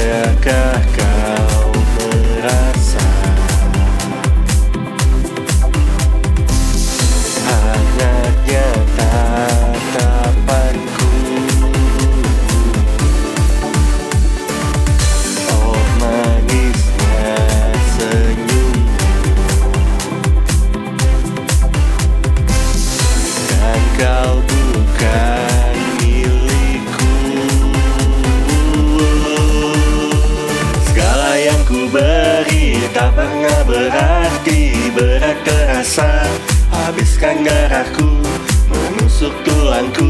caca cá. menghabiskan darahku Menusuk tulangku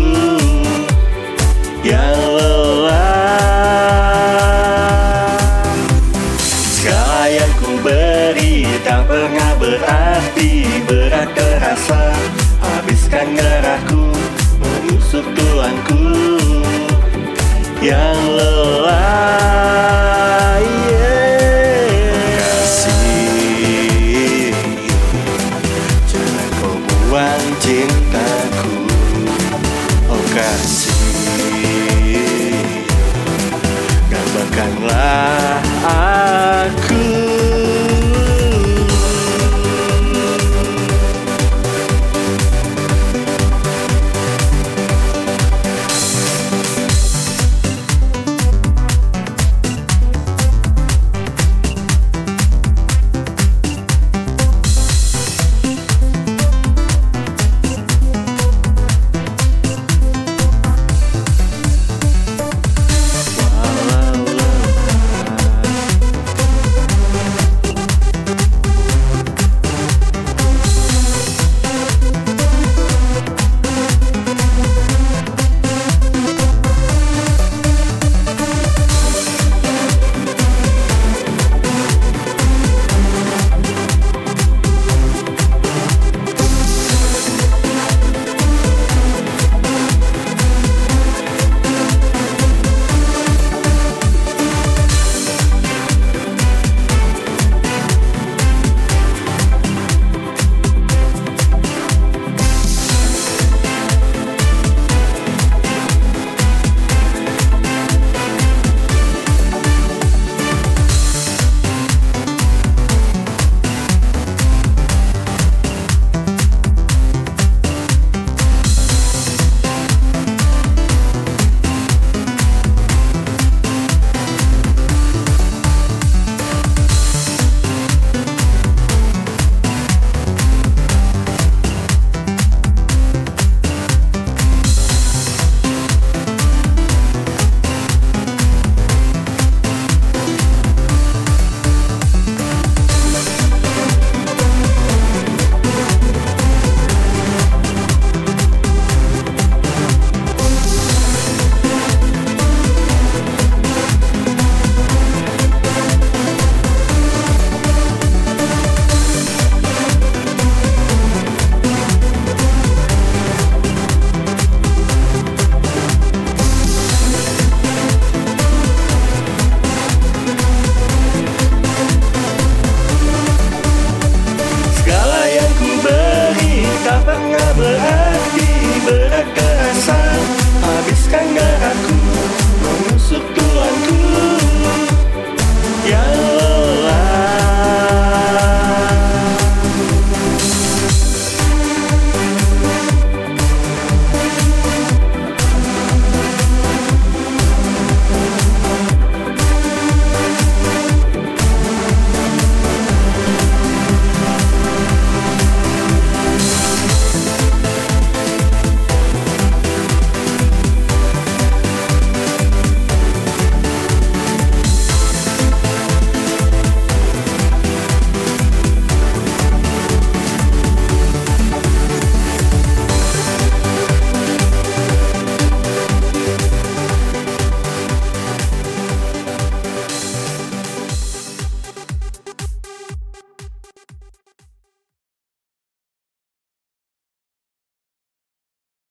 Yang lelah. Segala yang ku beri tak pernah berarti ber Yes.